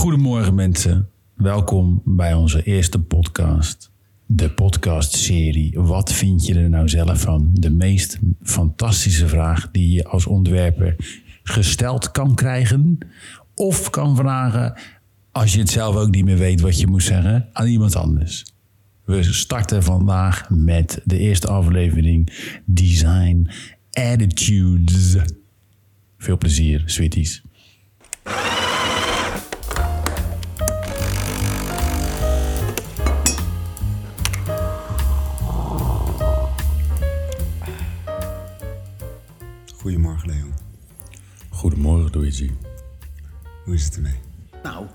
Goedemorgen mensen, welkom bij onze eerste podcast. De podcastserie Wat vind je er nou zelf van? De meest fantastische vraag die je als ontwerper gesteld kan krijgen. Of kan vragen als je het zelf ook niet meer weet wat je moet zeggen aan iemand anders. We starten vandaag met de eerste aflevering Design Attitudes. Veel plezier, sweeties. Goedemorgen, Leon. Goedemorgen, Luigi. Hoe is het ermee? Nou,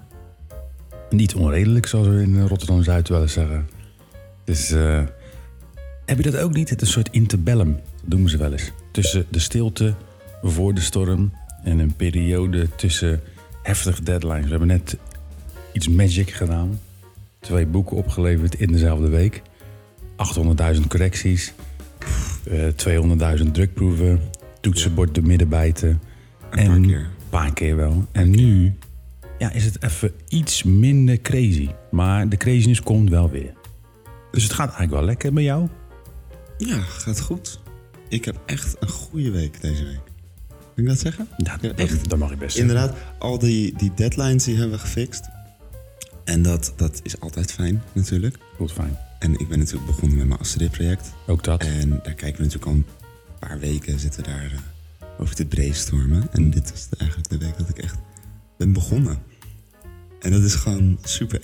niet onredelijk, zoals we in Rotterdam-Zuid wel eens zeggen. Dus, eh, heb je dat ook niet? Het is een soort interbellum, dat doen ze wel eens. Tussen de stilte voor de storm en een periode tussen heftige deadlines. We hebben net iets magic gedaan. Twee boeken opgeleverd in dezelfde week. 800.000 correcties. eh 200.000 drukproeven. Toetsenbord de middenbijten. Een paar keer. Een paar keer wel. En nu ja, is het even iets minder crazy. Maar de craziness komt wel weer. Dus het gaat eigenlijk wel lekker met jou. Ja, gaat goed. Ik heb echt een goede week deze week. Kan ik dat zeggen? Ja, dat, echt. dat mag ik best zeggen. Inderdaad, al die, die deadlines die hebben we gefixt. En dat, dat is altijd fijn, natuurlijk. Goed, fijn. En ik ben natuurlijk begonnen met mijn afstudeerproject. Ook dat. En daar kijken we natuurlijk al een paar weken zitten we daar eh, over te brainstormen. En dit is de- eigenlijk de week dat ik echt ben begonnen. En dat is gewoon super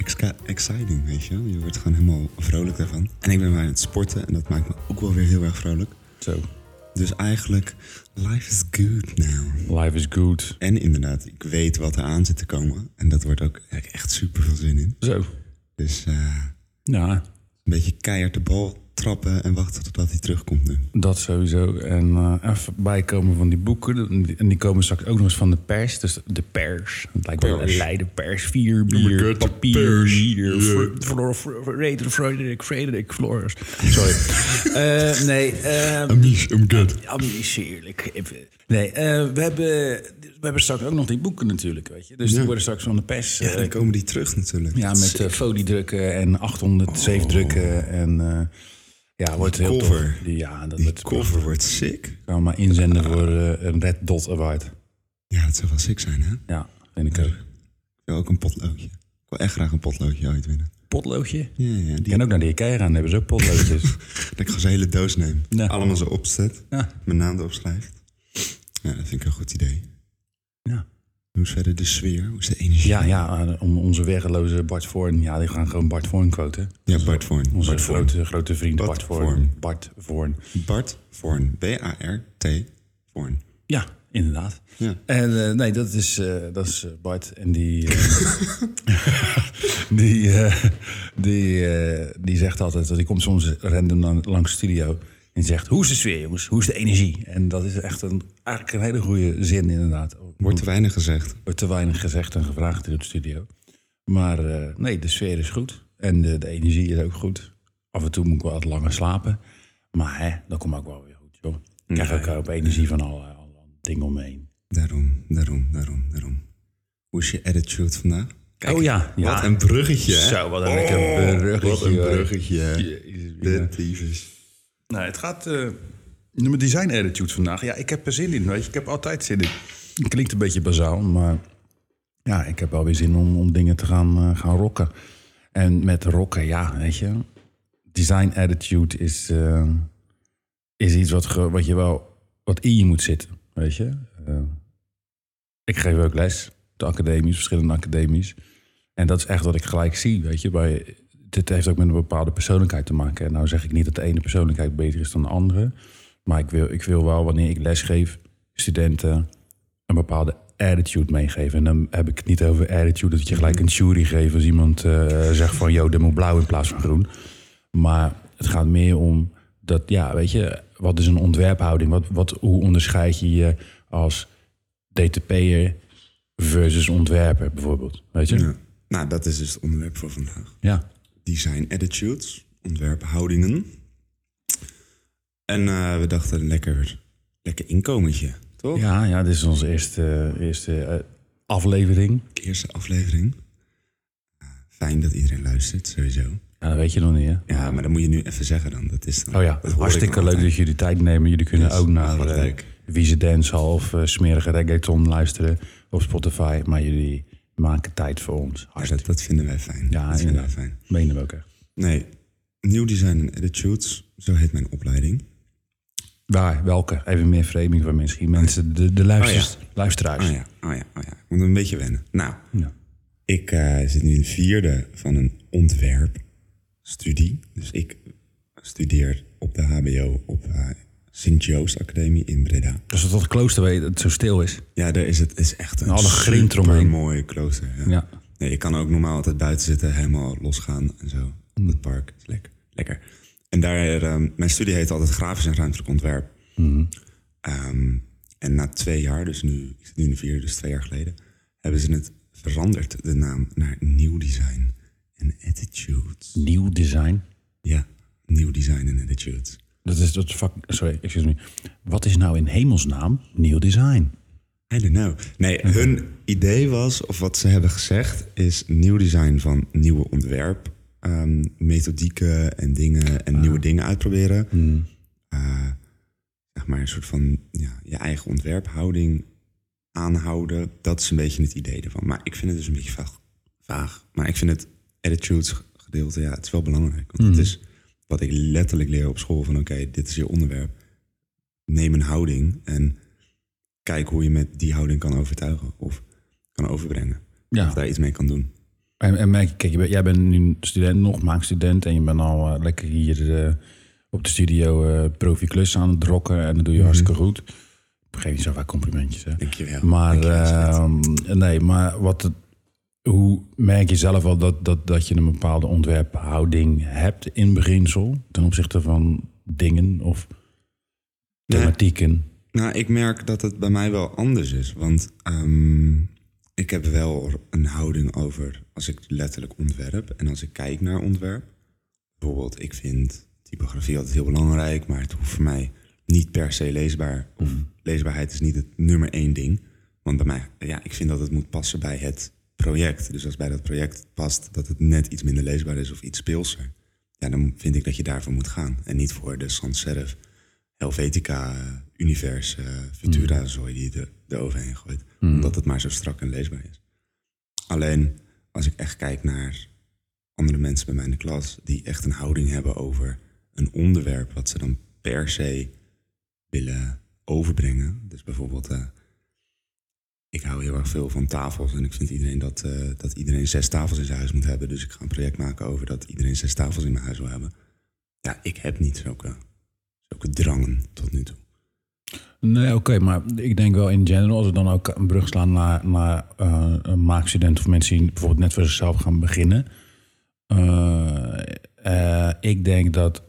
exciting, weet je wel. Je wordt gewoon helemaal vrolijk daarvan. En ik ben maar aan het sporten en dat maakt me ook wel weer heel erg vrolijk. Zo. Dus eigenlijk, life is good now. Life is good. En inderdaad, ik weet wat er aan zit te komen. En dat wordt ook ja, echt super veel zin in. Zo. Dus eh, Ja, een beetje keihard de bal trappen en wachten totdat hij terugkomt nu. dat sowieso. En eh, even bijkomen van die boeken. En die komen straks ook nog eens van de pers. Dus de pers. Het lijkt wel een Leiden pers. Vier, bier, papier, pers. Fr- Frederik, Frederik, Frederik, Floris. Sorry. Eh, nee. I'm good. Ja, heerlijk. Even. Nee, eh, we, hebben, we hebben straks ook nog die boeken natuurlijk, weet je. Dus die worden straks van de pers. Ja, eh, dan komen die terug natuurlijk. ja, met eh foliedrukken en 807 drukken. En eh, ja, wordt heel cover. tof. Die, ja, dat Die wordt cover wordt sick. Gaan we maar inzenden voor eh, een Red Dot Award. Ja, dat zou wel sick zijn, hè? Ja, vind ik ook. Ik wil ook een potloodje. Ik wil echt graag een potloodje ooit winnen. Potloodje? Ja, ja. Die, kan ook naar de Ikea gaan, daar hebben ze ook potloodjes. dat ik gewoon zo'n hele doos neem. Ja. Allemaal zo opzet. ja. Mijn naam erop schrijft. Ja, dat vind ik een goed idee. Ja. Hoe is verder de sfeer? Hoe is de energie? Ja, ja, om onze weergeloze Bart Voorn. Ja, die gaan gewoon Bart Voorn quoten. Ja, Bart Voorn. Onze Bart Voorn. grote, grote vriend Bart Bart Voorn. Voorn. Bart Voorn. Bart Voorn. B-A-R-T Voorn. Ja, inderdaad. Ja. En eh, nee, dat is, eh, dat is eh, Bart. En die, die, die, die zegt altijd, dat die komt soms random langs de studio. En zegt, hoe is de sfeer jongens? Hoe is de energie? En dat is echt een, eigenlijk een hele goede zin inderdaad. Wordt te weinig gezegd. wordt te weinig gezegd en gevraagd in de studio. Maar eh, nee, de sfeer is goed. En de, de energie is ook goed. Af en toe moet ik wel wat langer slapen. Maar hè, dat komt ook wel weer goed, joh. Ik krijg ook op energie van alle, alle dingen om me heen. Daarom, daarom, daarom, daarom. Hoe is je attitude vandaag? Kijk, oh ja, ja. Wat een bruggetje, hè? Zo, wat een lekker bruggetje. Wat een bruggetje. Jezus, De ja. tyfus. Nou, het gaat uh, mijn design attitude vandaag. Ja, ik heb er zin in, weet je. Ik heb altijd zin in. Het klinkt een beetje bazaal, maar ja, ik heb wel weer zin om, om dingen te gaan, eh, gaan rocken. En met rocken, ja, weet je. Design attitude is, eh, is iets wat, wat je wel wat in je moet zitten, weet je. Eh, ik geef ook les, de academies, verschillende academies. En dat is echt wat ik gelijk zie, weet je. Bij, dit heeft ook met een bepaalde persoonlijkheid te maken. En nou zeg ik niet dat de ene persoonlijkheid beter is dan de andere. Maar ik wil, ik wil wel, wanneer ik les geef, studenten een bepaalde attitude meegeven. En dan heb ik het niet over attitude dat je gelijk een jury geeft als iemand eh, zegt van... joh, dit moet blauw in plaats van groen. Maar het gaat meer om dat, ja, weet je... wat is een ontwerphouding? Wat, wat, hoe onderscheid je je als DTP'er versus ontwerper bijvoorbeeld? Weet je? Ja. Nou, dat is dus het onderwerp voor vandaag. ja. Design attitudes, ontwerphoudingen. En eh, we dachten, lekker, lekker inkomentje, toch? Ja, ja, dit is onze eerste, eerste eh, aflevering. Eerste aflevering. fijn dat iedereen luistert, sowieso. Ja, dat weet je nog niet, hè? Ja, maar dat moet je nu even zeggen dan. Dat is dan Oh ja, hartstikke leuk dat jullie tijd nemen. Jullie kunnen Yes, ook naar uh. Wiese Dancehall of smerige reggaeton luisteren op Spotify. Maar jullie maken tijd voor ons. Ja, dat, dat vinden wij fijn. Ja, dat vinden wij fijn. Menen we ook echt. Nee, Nieuw Design Attitudes, zo heet mijn opleiding. Waar? Welke? Even meer framing van misschien. Mensen, de, de luisters, luisteraars. Oh ja, oh ja, oh ja. Ik moet een beetje wennen. Nou, Ja. ik eh, zit nu in het vierde van een ontwerpstudie. Dus ik studeer op de HBO op eh Sint-Joost Academie in Breda. Dus dat het klooster weet dat het zo stil is. Ja, daar is het is echt een Alle grind eromheen. mooi klooster. Ja. Ja. Nee, ik kan ook normaal altijd buiten zitten, helemaal losgaan en zo. Mm. Het park. Is lekker. lekker. En daar, eh, mijn studie heet altijd grafisch en ruimtelijk ontwerp. Mm-hmm. Ehm, en na twee jaar, dus nu, ik zit nu in de vierde, dus twee jaar geleden, hebben ze het veranderd, de naam, naar Nieuw Design en Attitudes. Nieuw design. Ja, Nieuw Design en Attitudes. Dat is dat vak. Sorry, excuse me. Wat is nou in hemelsnaam nieuw design? I don't know. Nee, hun idee was, of wat ze hebben gezegd, is nieuw design van nieuwe ontwerp. ehm, methodieken en dingen en nieuwe dingen uitproberen. Eh, zeg maar een soort van ja, je eigen ontwerphouding aanhouden. Dat is een beetje het idee ervan. Maar ik vind het dus een beetje vaag. vaag. Maar ik vind het attitudes gedeelte, ja, het is wel belangrijk. Want het is wat ik letterlijk leer op school van oké, dit is je onderwerp. Neem een houding en kijk hoe je met die houding kan overtuigen of kan overbrengen. Ja. Of daar iets mee kan doen. En, en merk je, kijk, je jij bent nu student, nog maakstudent. En je bent al eh, lekker hier eh, op de studio eh profi klus aan het rocken. En dat doe je hartstikke goed. Geef niet zo vaak complimentjes, hè. Dankjewel. Maar, Dankjewel, ehm, nee, maar wat het, hoe merk je zelf al dat, dat, dat je een bepaalde ontwerphouding hebt in beginsel ten opzichte van dingen of Nee. thematieken? Nou, ik merk dat het bij mij wel anders is. Want ehm, ik heb wel een houding over als ik letterlijk ontwerp en als ik kijk naar ontwerp. Bijvoorbeeld, ik vind typografie altijd heel belangrijk, maar het hoeft voor mij niet per se leesbaar. Of leesbaarheid is niet het nummer één ding. Want bij mij, ja, ik vind dat het moet passen bij het project. Dus als bij dat project past dat het net iets minder leesbaar is of iets speelser. Ja, dan vind ik dat je daarvoor moet gaan. En niet voor de sans serif, Helvetica, Univers, eh, Futura, zooi die er, eroverheen gooit. Omdat het maar zo strak en leesbaar is. Alleen, als ik echt kijk naar andere mensen bij mij in de klas... die echt een houding hebben over een onderwerp... wat ze dan per se willen overbrengen. Dus bijvoorbeeld... eh, ik hou heel erg veel van tafels en ik vind iedereen dat, eh, dat iedereen zes tafels in zijn huis moet hebben. Dus ik ga een project maken over dat iedereen zes tafels in mijn huis wil hebben. Ja, ik heb niet zulke, zulke drangen tot nu toe. Nee, oké, maar ik denk wel in general, als we dan ook een brug slaan naar, naar eh, een maakstudent of mensen die bijvoorbeeld net voor zichzelf gaan beginnen. Eh, eh, ik denk dat,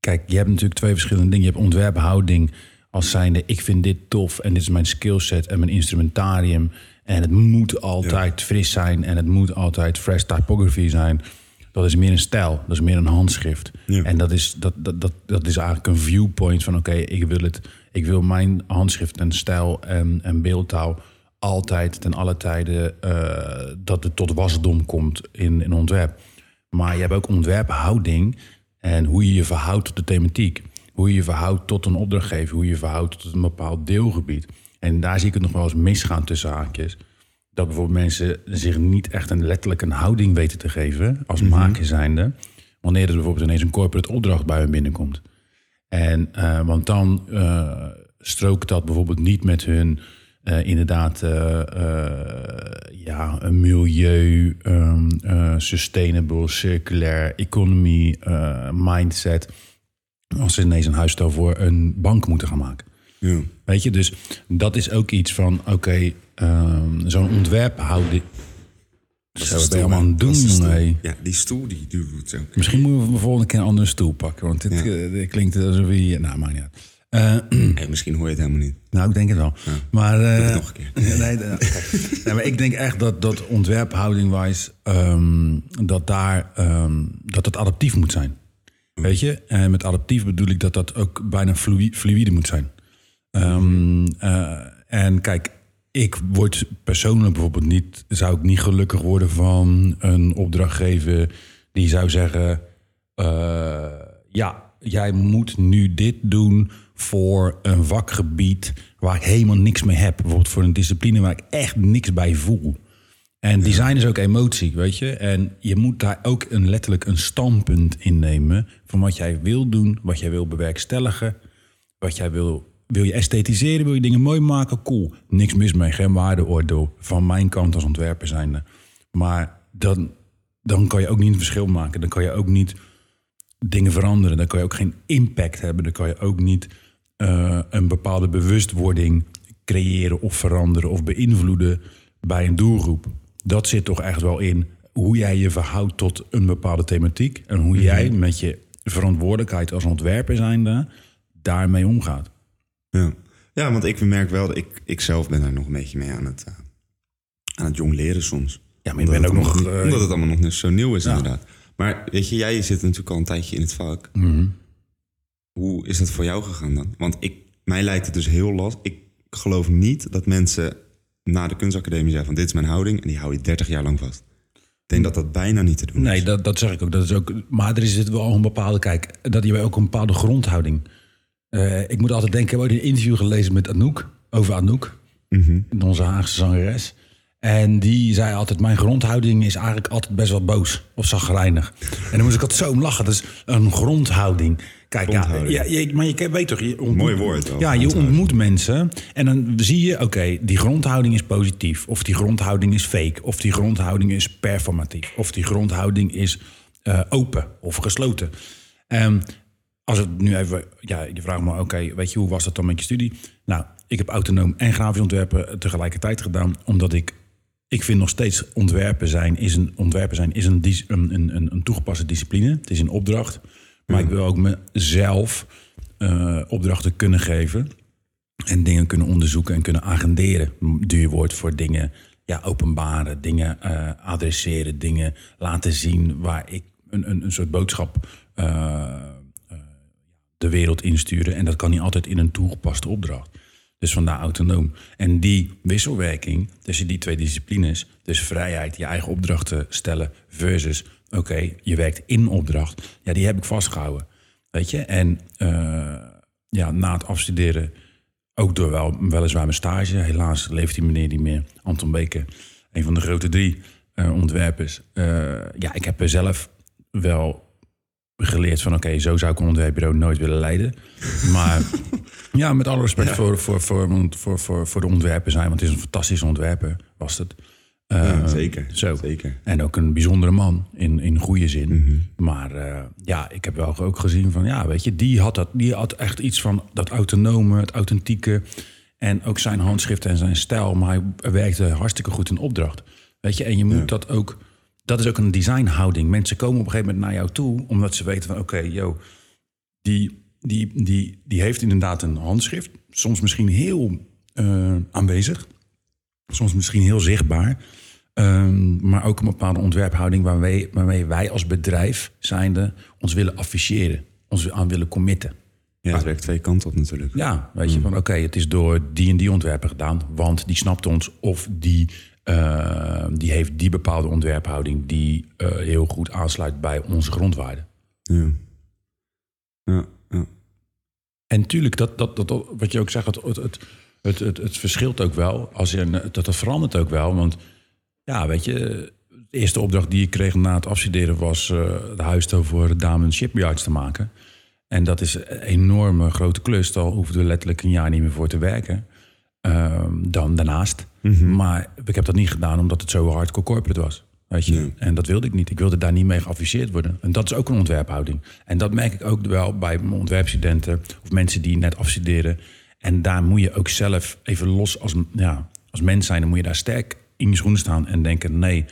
kijk, je hebt natuurlijk twee verschillende dingen. Je hebt ontwerphouding als zijnde, ik vind dit tof en dit is mijn skillset en mijn instrumentarium. En het moet altijd fris zijn en het moet altijd fresh typography zijn. Dat is meer een stijl, dat is meer een handschrift. Ja. En dat is, dat, dat, dat, dat is eigenlijk een viewpoint van oké, ik wil het, ik wil mijn handschrift en stijl en, en beeldtaal altijd ten alle tijden eh, dat het tot wasdom komt in, in ontwerp. Maar je hebt ook ontwerphouding en hoe je je verhoudt tot de thematiek. Hoe je je verhoudt tot een opdrachtgever, hoe je je verhoudt tot een bepaald deelgebied. En daar zie ik het nog wel eens misgaan tussen haakjes. Dat bijvoorbeeld mensen zich niet echt een letterlijk een houding weten te geven als maker zijnde. Wanneer er bijvoorbeeld ineens een corporate opdracht bij hun binnenkomt. En, eh, want dan eh, strookt dat bijvoorbeeld niet met hun eh, inderdaad ja, een milieu, ehm, eh, sustainable, circulair economy, mindset. Als ze ineens een huisstijl voor een bank moeten gaan maken. Ja. Weet je, dus dat is ook iets van, oké, ehm, zo'n ontwerp houden. Zo, wat ben je allemaal aan het doen, jongen? Ja, die stoel die doet zo. Misschien moeten we de volgende keer een andere stoel pakken. Want dit, Ja. eh, klinkt alsof je... Nou, maakt niet uit. Eh, Hey, misschien hoor je het helemaal niet. nou, ik denk het wel. Maar, eh, nog een keer. nee, nee, maar ik denk echt dat, dat ontwerphouding-wise... ehm, dat daar ehm, dat het adaptief moet zijn. Weet je? En met adaptief bedoel ik dat dat ook bijna fluïde moet zijn. Ehm, eh, en kijk, ik word persoonlijk bijvoorbeeld niet, zou ik niet gelukkig worden van een opdrachtgever die zou zeggen: eh, Ja, jij moet nu dit doen voor een vakgebied waar ik helemaal niks mee heb. Bijvoorbeeld voor een discipline waar ik echt niks bij voel. En design is ook emotie, weet je. En je moet daar ook een, letterlijk een standpunt in nemen van wat jij wil doen, wat jij wil bewerkstelligen, wat jij wil. Wil je esthetiseren, wil je dingen mooi maken? Cool. Niks mis mee, geen waardeoordeel van mijn kant als ontwerper zijnde. Maar dan, dan kan je ook niet een verschil maken. Dan kan je ook niet dingen veranderen. Dan kan je ook geen impact hebben. Dan kan je ook niet eh, een bepaalde bewustwording creëren of veranderen of beïnvloeden bij een doelgroep. Dat zit toch echt wel in hoe jij je verhoudt tot een bepaalde thematiek en hoe jij met je verantwoordelijkheid als ontwerper zijnde daarmee omgaat. Ja. ja, want ik merk wel dat ik, ik zelf ben daar nog een beetje mee aan het, uh, aan het jong leren soms. Ja, maar je bent ook het nog... allemaal- eh, omdat het allemaal nog niet zo nieuw is, Ja. inderdaad. Maar weet je, jij zit natuurlijk al een tijdje in het vak. mhm. Hoe is dat voor jou gegaan dan? Want ik, mij lijkt het dus heel lastig. Ik geloof niet dat mensen na de kunstacademie zeggen van dit is mijn houding en die hou je 30 jaar lang vast. Ik denk dat dat bijna niet te doen Nee, is. dat, dat zeg ik ook. Dat is ook. Maar er zit wel een bepaalde. Kijk, dat je ook een bepaalde grondhouding. Eh, ik moet altijd denken. Ik heb ooit een interview gelezen met Anouk. Over Anouk. Mhm. Onze Haagse zangeres. En die zei altijd: Mijn grondhouding is eigenlijk altijd best wel boos of zagrijnig. En dan moest ik altijd zo om lachen. Dat is een grondhouding. Kijk, Grondhouding. Ja, ja, maar je weet toch. Je ontmoet, Mooi woord Ja, je ontmoet mensen. En dan zie je: Oké, die grondhouding is positief. Of die grondhouding is fake. Of die grondhouding is performatief. Of die grondhouding is eh, open of gesloten. En als het nu even, ja, je vraagt me, oké, weet je, hoe was dat dan met je studie? Nou, ik heb autonoom en grafisch ontwerpen tegelijkertijd gedaan, omdat ik, ik vind nog steeds ontwerpen zijn is een, ontwerpen zijn is een, een, een, een, toegepaste discipline. Het is een opdracht, maar ik wil ook mezelf eh, opdrachten kunnen geven en dingen kunnen onderzoeken en kunnen agenderen. Duur woord voor dingen ja, openbaren, dingen eh, adresseren, dingen laten zien waar ik een, een, een soort boodschap eh, de wereld insturen. En dat kan niet altijd in een toegepaste opdracht. Dus vandaar autonoom. En die wisselwerking tussen die twee disciplines, dus vrijheid, je eigen opdrachten stellen versus, oké, je werkt in opdracht, ja, die heb ik vastgehouden. Weet je? En eh, ja, na het afstuderen ook door wel, weliswaar mijn stage. Helaas leeft die meneer niet meer. Anton Beke, een van de grote drie eh, ontwerpers. Eh, ja, ik heb er zelf wel geleerd van... oké, zo zou ik een ontwerpbureau nooit willen leiden. Maar ja, met alle respect voor, voor, voor, voor, voor, voor de ontwerper zijn... want het is een fantastische ontwerper, was het. Eh, Ja, zeker. Zo. Zeker. En ook een bijzondere man, in, in goede zin. Maar eh, ja, ik heb wel ook gezien van... ja, weet je, die had, dat, die had echt iets van dat autonome, het authentieke... en ook zijn handschrift en zijn stijl. Maar hij werkte hartstikke goed in opdracht. Weet je, en je moet dat ook... Dat is ook een designhouding. Mensen komen op een gegeven moment naar jou toe... omdat ze weten van, oké, yo, die, die, die, die heeft inderdaad een handschrift. Soms misschien heel eh, aanwezig. Soms misschien heel zichtbaar. Ehm, maar ook een bepaalde ontwerphouding waarmee, waarmee wij als bedrijf zijnde ons willen afficheren. Ons aan willen committen. Ja, het werkt twee kanten op natuurlijk. Ja, weet je, van oké, het is door die en die ontwerper gedaan, want die snapt ons. Of die, eh, die heeft die bepaalde ontwerphouding die eh, heel goed aansluit bij onze grondwaarden. Ja. Ja, ja. En natuurlijk, dat, dat, dat, wat je ook zegt, het, het, het, het, het, het verschilt ook wel. Als je, dat, dat verandert ook wel. Want ja, weet je, de eerste opdracht die ik kreeg na het afstuderen was eh de huistoon voor Damen Shipyards te maken. En dat is een enorme grote klus. Daar hoefden we letterlijk een jaar niet meer voor te werken. Ehm, dan daarnaast. Maar ik heb dat niet gedaan omdat het zo hardcore corporate was. Weet je? En dat wilde ik niet. Ik wilde daar niet mee geafficheerd worden. En dat is ook een ontwerphouding. En dat merk ik ook wel bij mijn ontwerpstudenten of mensen die net afstuderen. En daar moet je ook zelf even los als, ja, als mens zijn. Dan moet je daar sterk in je schoenen staan en denken: nee,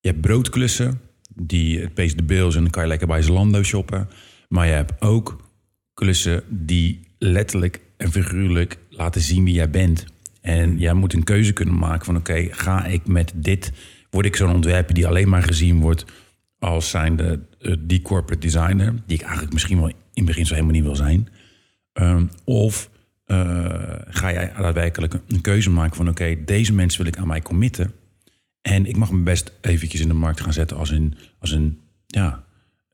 je hebt broodklussen, die het pees de bills en dan kan je lekker bij Zalando shoppen. Maar je hebt ook klussen die letterlijk en figuurlijk laten zien wie jij bent. En jij moet een keuze kunnen maken van oké, ga ik met dit, word ik zo'n ontwerper die alleen maar gezien wordt als zijnde eh, die corporate designer, die ik eigenlijk misschien wel in het begin zo helemaal niet wil zijn. Ehm, of eh, ga jij daadwerkelijk een, keuze maken van... oké, deze mensen wil ik aan mij committen. En ik mag me best eventjes in de markt gaan zetten als een, als een, ja,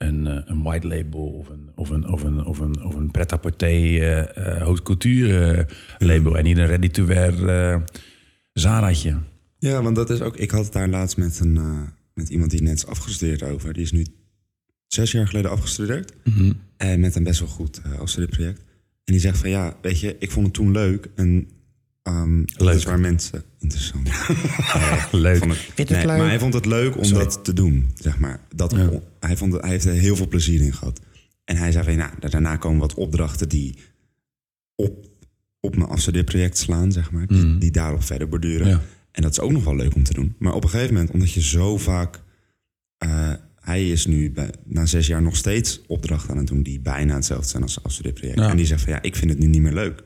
een, eh, een white label... of een, of een, of een, of een, of een pret-à-porter eh, eh, haute couture label... en niet een ready-to-wear Zaraatje. Ja, want dat is ook. Ik had het daar laatst met, een, met iemand die net is afgestudeerd over. Die is nu zes jaar geleden afgestudeerd. En met een best wel goed uh, afstudeerproject. En die zegt van ja, weet je, ik vond het toen leuk. En ehm dat Leuk. is waar mensen. Interessant. Leuk. Vond het, nee, Maar hij vond het leuk om Sorry. dat te doen, zeg maar. Dat, Ja. hij, vond het, hij heeft er heel veel plezier in gehad. En hij zei van, nou, daarna komen wat opdrachten die op, op mijn afstudeerproject slaan, zeg maar. Die, die daarop verder borduren. Ja. En dat is ook nog wel leuk om te doen. Maar op een gegeven moment, omdat je zo vaak... eh, hij is nu bij, na zes jaar nog steeds opdrachten aan het doen... die bijna hetzelfde zijn als het afstudeerproject. Ja. En die zegt van, ja, ik vind het nu niet meer leuk.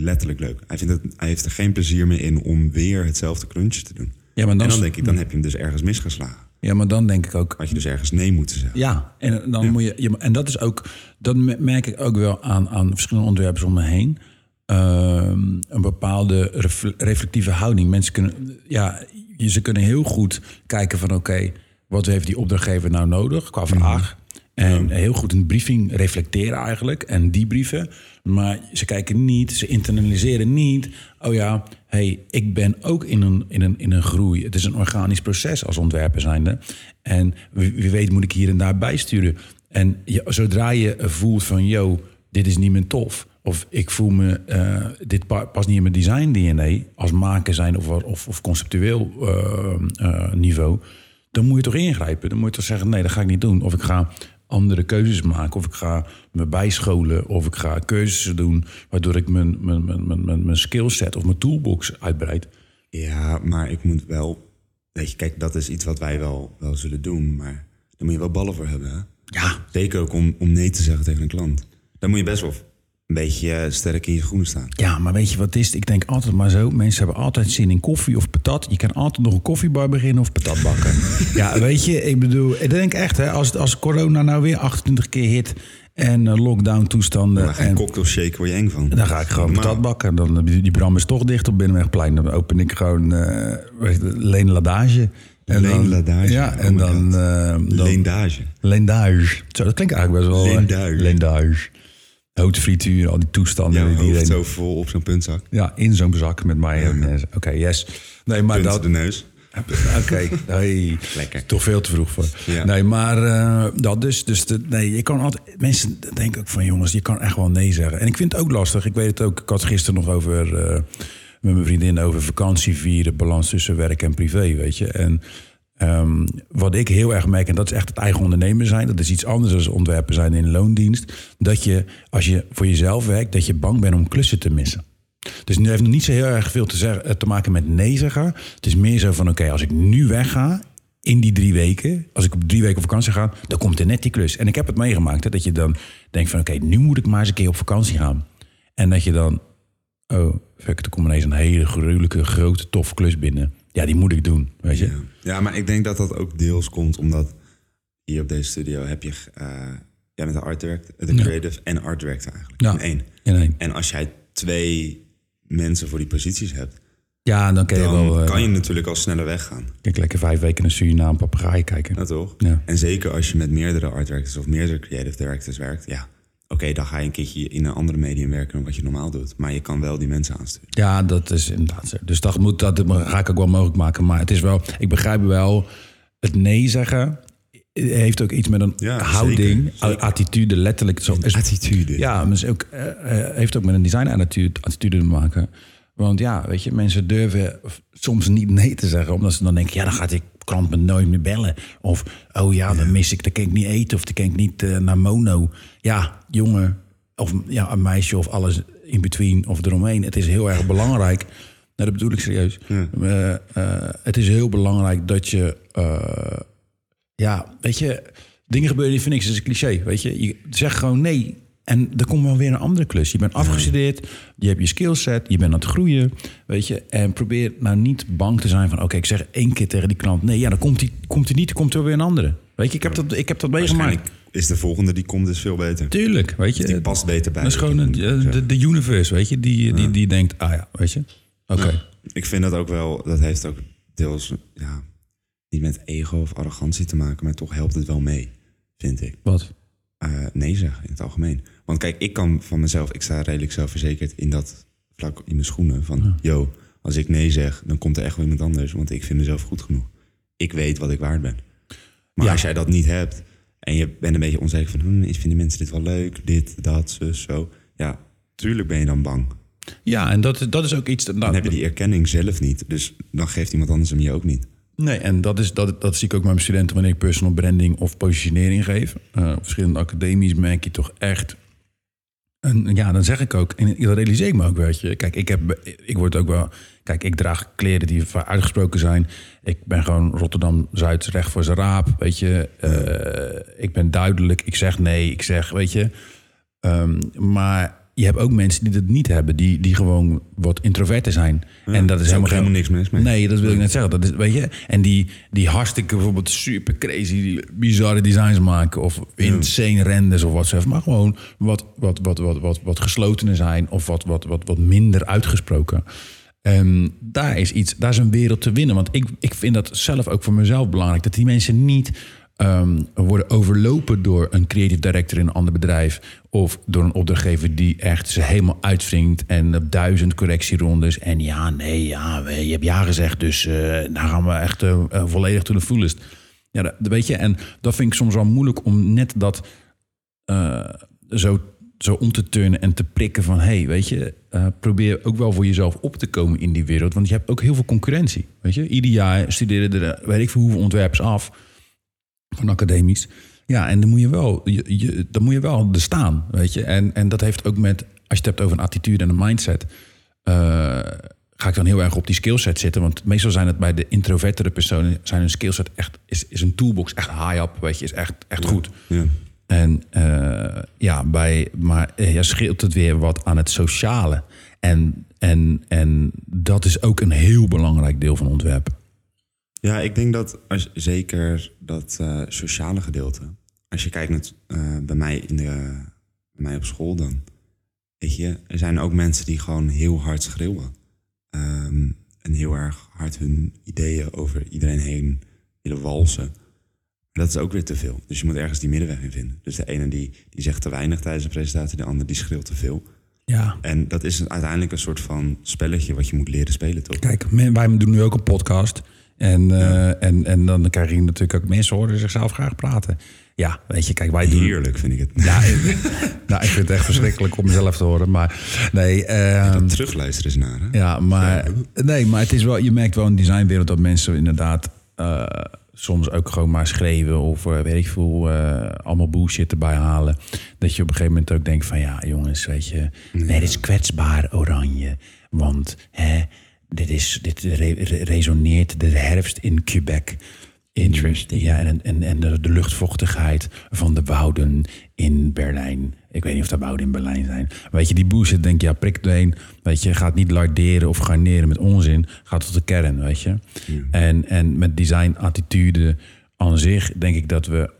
Letterlijk leuk. Hij, vindt het, hij heeft er geen plezier meer in om weer hetzelfde kluntje te doen. Ja, maar dan, En dan denk ik, dan heb je hem dus ergens misgeslagen. ja, maar dan denk ik ook... Had je dus ergens nee moeten zeggen. Ja, en dan moet je, je. En dat is ook. Dat me- merk ik ook wel aan, aan verschillende onderwerpen om me heen. Ehm, een bepaalde ref- reflectieve houding. Mensen kunnen. Ja, ze kunnen heel goed kijken van: oké, wat heeft die opdrachtgever nou nodig qua vraag? En heel goed een briefing reflecteren eigenlijk en die brieven. Maar ze kijken niet, ze internaliseren niet. Oh ja, hey, ik ben ook in een, in, een, in een groei. Het is een organisch proces als ontwerper zijnde. En wie, wie weet moet ik hier en daar bijsturen. En je- zodra je voelt van, yo, dit is niet meer tof. Of ik voel me, eh, dit pa- past niet in mijn design DNA. Als maker zijn of, of, of conceptueel eh, eh, niveau. Dan moet je toch ingrijpen. Dan moet je toch zeggen, nee, dat ga ik niet doen. Of ik ga andere keuzes maken. Of ik ga me bijscholen. Of ik ga keuzes doen. Waardoor ik mijn, mijn, mijn, mijn, mijn, skillset of mijn toolbox uitbreid. Ja, maar ik moet wel... Weet je, kijk, dat is iets wat wij wel, wel zullen doen. Maar daar moet je wel ballen voor hebben, hè? Ja, Zeker ook om, om nee te zeggen tegen een klant. Dan moet je best wel een beetje eh, sterk in je schoenen staan. Ja, maar weet je wat het is? Ik denk altijd maar zo. Mensen hebben altijd zin in koffie of patat. Je kan altijd nog een koffiebar beginnen of patat bakken. ja, weet je, ik bedoel, ik denk echt, hè, als, als corona nou weer 28 keer hit en eh, lockdown toestanden. Maar geen en, cocktail shake word je eng van. dan ga ik gewoon Normaal. patat bakken. Dan, die, die Bram is toch dicht op Binnenwegplein. Dan open ik gewoon eh je, Leen Ladage. En Leen dan- Ladage, Ja, oh en dan... Eh, dan Leendage. Leendage. Zo, dat klinkt eigenlijk best wel... eh, Leendage. Leendage. Houtfrituur, al die toestanden. Jouw die zo vol op zo'n puntzak. ja, in zo'n zak met mayonaise. Oké, yes. Nee, maar Punt dat... de neus. Oké, nee. Lekker. Toch veel te vroeg voor. Ja. Nee, maar eh, dat dus. Dus de, nee, je kan altijd... Mensen denken ook van, jongens, je kan echt wel nee zeggen. En ik vind het ook lastig. Ik weet het ook. Ik had gisteren nog over... eh, met mijn vriendin over vakantie vieren. Balans tussen werk en privé, weet je. En ehm, wat ik heel erg merk... en dat is echt het eigen ondernemer zijn. Dat is iets anders dan ontwerpen zijn in loondienst. Dat je, als je voor jezelf werkt... dat je bang bent om klussen te missen. Dus het heeft nog niet zo heel erg veel te, zeggen, eh, te maken met nee zeggen. Het is meer zo van, oké, als ik nu wegga in die drie weken... als ik op drie weken op vakantie ga, dan komt er net die klus. En ik heb het meegemaakt, hè, dat je dan denkt van... oké, nu moet ik maar eens een keer op vakantie gaan. En dat je dan... oh, fuck, er komt ineens een hele gruwelijke, grote, toffe klus binnen. Ja, die moet ik doen, weet je. Ja. ja, maar ik denk dat dat ook deels komt omdat hier op deze studio heb je... eh jij bent de art director, de creative en art director eigenlijk. Ja. In één. In één. En als jij twee mensen voor die posities hebt... Ja, dan kun je dan wel... eh, kan je natuurlijk al sneller weggaan. Kijk, lekker vijf weken naar Suriname papegaai kijken. Ja, toch? Ja. En zeker als je met meerdere art directors of meerdere creative directors werkt... ja, oké, dan ga je een keertje in een andere medium werken dan wat je normaal doet. Maar je kan wel die mensen aansturen. Ja, dat is inderdaad zo. Dus dat, moet, dat ga ik ook wel mogelijk maken. Maar het is wel, ik begrijp wel, het nee zeggen heeft ook iets met een Ja, houding, zeker, zeker. attitude, letterlijk. Zo, is, Attitude. ja, maar is ook, eh, eh, heeft ook met een design attitude, attitude te maken. Want ja, weet je, mensen durven soms niet nee te zeggen, omdat ze dan denken, ja, dan gaat die klant me nooit meer bellen. Of, oh ja, dan mis ik, dan kan ik niet eten, of dan kan ik niet eh, naar mono. Ja, jongen, of ja, een meisje of alles in between of eromheen. Het is heel erg belangrijk. Nou, dat bedoel ik serieus. Eh, eh, het is heel belangrijk dat je, ja, weet je, dingen gebeuren die vind ik, dat is een cliché, weet je. Je zegt gewoon nee en er komt wel weer een andere klus. Je bent afgestudeerd, je hebt je skillset, je bent aan het groeien, weet je. En probeer nou niet bang te zijn van, oké, ik zeg één keer tegen die klant nee. Ja, dan komt hij komt hij niet, dan komt er weer een andere. Weet je, ik heb dat, ik heb dat meegemaakt. Is de volgende die komt dus veel beter. Tuurlijk, weet je. Die past beter bij. Dat is gewoon de, de universe, weet je. Die, die, die denkt, ah ja, weet je. Oké. Ik vind dat ook wel, dat heeft ook deels ja, niet met ego of arrogantie te maken, maar toch helpt het wel mee, vind ik. Wat? Eh, nee zeggen in het algemeen. Want kijk, ik kan van mezelf, ik sta redelijk zelfverzekerd in dat vlak in mijn schoenen. Van, yo, als ik nee zeg, dan komt er echt wel iemand anders, want ik vind mezelf goed genoeg. Ik weet wat ik waard ben. Maar Ja. als jij dat niet hebt en je bent een beetje onzeker van, hm, vinden mensen dit wel leuk, dit, dat, zus, zo. Ja, tuurlijk ben je dan bang. Ja, en dat, dat is ook iets... dat- Nou, Dan heb je die erkenning zelf niet, dus dan geeft iemand anders hem je ook niet. Nee, en dat, is, dat, dat zie ik ook met mijn studenten wanneer ik personal branding of positionering geef. Eh, op verschillende academies merk je toch echt. En ja, dan zeg ik ook, en dat realiseer ik me ook, weet je. Kijk, ik, heb, ik word ook wel. Kijk, ik draag kleren die uitgesproken zijn. Ik ben gewoon Rotterdam-Zuid recht voor zijn raap, weet je. Eh, ik ben duidelijk, ik zeg nee, ik zeg, weet je. Ehm, maar je hebt ook mensen die dat niet hebben, die, die gewoon wat introverter zijn. en dat is helemaal, geen- helemaal niks mis mee. Nee, dat wil ik net zeggen. Dat is, weet je, en die, die hartstikke bijvoorbeeld super crazy, die bizarre designs maken of insane renders of wat ze maar gewoon wat, wat, wat, wat, wat, wat geslotener zijn of wat, wat, wat, wat minder uitgesproken. Ehm, daar is iets, daar is een wereld te winnen. Want ik, ik vind dat zelf ook voor mezelf belangrijk. Dat die mensen niet ehm, worden overlopen door een creative director in een ander bedrijf. Of door een opdrachtgever die echt ze helemaal uitwringt. En op duizend correctierondes. En ja, nee, ja, je hebt ja gezegd. Dus eh daar gaan we echt eh, eh, volledig to the fullest. Ja, dat, weet je. En dat vind ik soms wel moeilijk om net dat zo, zo om te turnen en te prikken van... hey, weet je, probeer ook wel voor jezelf op te komen in die wereld. Want je hebt ook heel veel concurrentie, weet je. Ieder jaar studeren er, weet ik veel hoeveel ontwerpers af van academisch. Ja, en dan moet je wel, je, je, dan moet je wel er staan, weet je. En, en dat heeft ook met, als je het hebt over een attitude en een mindset... eh, ga ik dan heel erg op die skillset zitten. Want meestal zijn het bij de introvertere personen... zijn hun skillset echt, is, is een toolbox echt high-up, weet je. Is echt, echt goed. Ja. En eh, ja, bij, maar eh, ja, scheelt het weer wat aan het sociale. En, en, en dat is ook een heel belangrijk deel van ontwerp. Ja, ik denk dat als, zeker dat eh, sociale gedeelte. Als je kijkt naar eh, bij, mij in de, bij mij op school dan. Weet je, er zijn ook mensen die gewoon heel hard schreeuwen. Ehm, en heel erg hard hun ideeën over iedereen heen willen walsen. Dat is ook weer te veel. Dus je moet ergens die middenweg in vinden. Dus de ene die, die zegt te weinig tijdens de presentatie, de ander die schreeuwt te veel. Ja. En dat is uiteindelijk een soort van spelletje wat je moet leren spelen, toch? Kijk, wij doen nu ook een podcast. En, eh, en, en dan krijg je natuurlijk ook mensen horen zichzelf graag praten. Ja, weet je, kijk, wij doen. Heerlijk vind ik het. Ja, ik, nou, ik vind het echt verschrikkelijk om mezelf te horen. Maar nee, ehm, Terugluisteren eens naar. Hè? Ja, maar, nee, maar het is wel, je merkt wel in de designwereld dat mensen inderdaad eh, soms ook gewoon maar schreeuwen of eh, weet ik veel, allemaal bullshit erbij halen. Dat je op een gegeven moment ook denkt van ja, jongens, weet je, nee, dit is kwetsbaar oranje. Want hè, dit, is, dit re- re- resoneert de herfst in Quebec. Interesting. Ja, en, en, en de, de luchtvochtigheid van de wouden in Berlijn. Ik weet niet of dat wouden in Berlijn zijn. Weet je, die bullshit denk je, ja, prik erheen. Weet je, gaat niet larderen of garneren met onzin. Gaat tot de kern, weet je. En, en met design attitude aan zich denk ik dat we...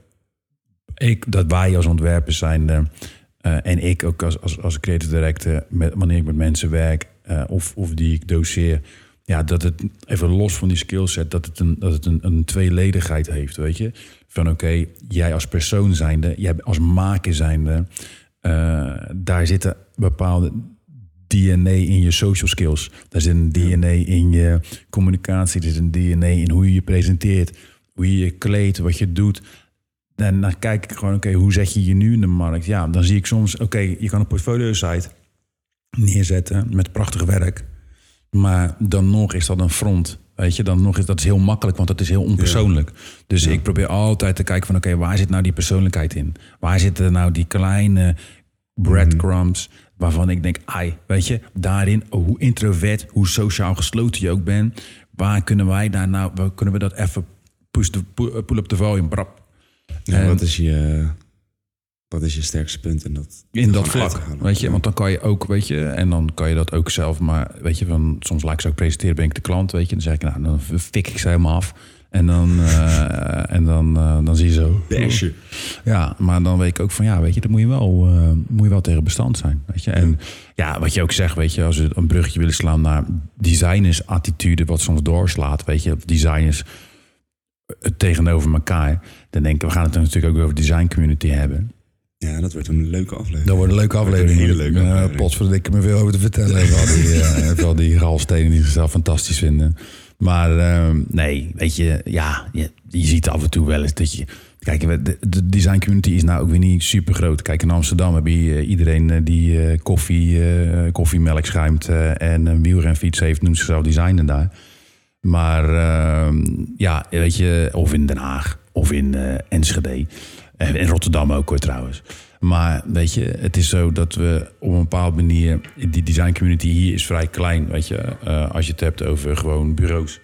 Ik, dat wij als ontwerpers zijn... eh, en ik ook als, als, als creative director... Met, wanneer ik met mensen werk eh, of, of die ik doseer... Ja, dat het even los van die skillset, dat het een, dat het een, een tweeledigheid heeft, weet je. Van oké, jij als persoon zijnde, jij als maker zijnde, eh, daar zitten bepaalde DNA in je social skills. Daar zit een DNA in je communicatie, er zit een DNA in hoe je je presenteert, hoe je je kleedt, wat je doet. En dan kijk ik gewoon, oké, hoe zet je je nu in de markt? Ja, dan zie ik soms, oké, je kan een portfolio-site neerzetten met prachtig werk. Maar dan nog is dat een front. Weet je, dan nog is dat is heel makkelijk, want dat is heel onpersoonlijk. Dus ik probeer altijd te kijken van oké, waar zit nou die persoonlijkheid in? Waar zitten nou die kleine breadcrumbs waarvan ik denk, ai, weet je, daarin, oh, hoe introvert, hoe sociaal gesloten je ook bent, waar kunnen wij daar nou, waar kunnen we dat even push de, pu- pull up the volume, brap. Ja, En- wat, is je, wat is je sterkste punt in dat, in dat vlak. Weet je, want dan kan je ook, weet je, en dan kan je dat ook zelf, maar weet je, van soms laat ik ze ook presenteren, ben ik de klant, weet je, dan zeg ik, nou, dan fik ik ze helemaal af. En dan, eh, en dan, eh, dan zie je zo. Bashen. Ja, maar dan weet ik ook van ja, weet je, dan moet je wel, eh, moet je wel tegen bestand zijn. Weet je? En ja, wat je ook zegt, weet je, als we een bruggetje willen slaan naar designers attitude, wat soms doorslaat, weet je, designers het tegenover elkaar. Dan denk ik, we gaan het dan natuurlijk ook over design community hebben. Ja, dat wordt een leuke aflevering. Dat wordt een leuke aflevering. Een hele leuke Uh, aflevering. Potverdikke me veel over te vertellen. Even al die, eh, al die ralstenen die zichzelf fantastisch vinden. Maar eh, nee, weet je, ja, je, je ziet af en toe wel eens dat je... Kijk, de, de design community is nou ook weer niet super groot. Kijk, in Amsterdam heb je eh, iedereen eh, die eh, koffie, eh, koffiemelk schuimt eh, en een wielrenfiets heeft, noemt zichzelf designer daar. Maar eh, ja, weet je, of in Den Haag of in eh, Enschede. En Rotterdam ook hoor trouwens. Maar weet je, het is zo dat we op een bepaalde manier... Die design community hier is vrij klein, weet je. eh, als je het hebt over gewoon bureaus.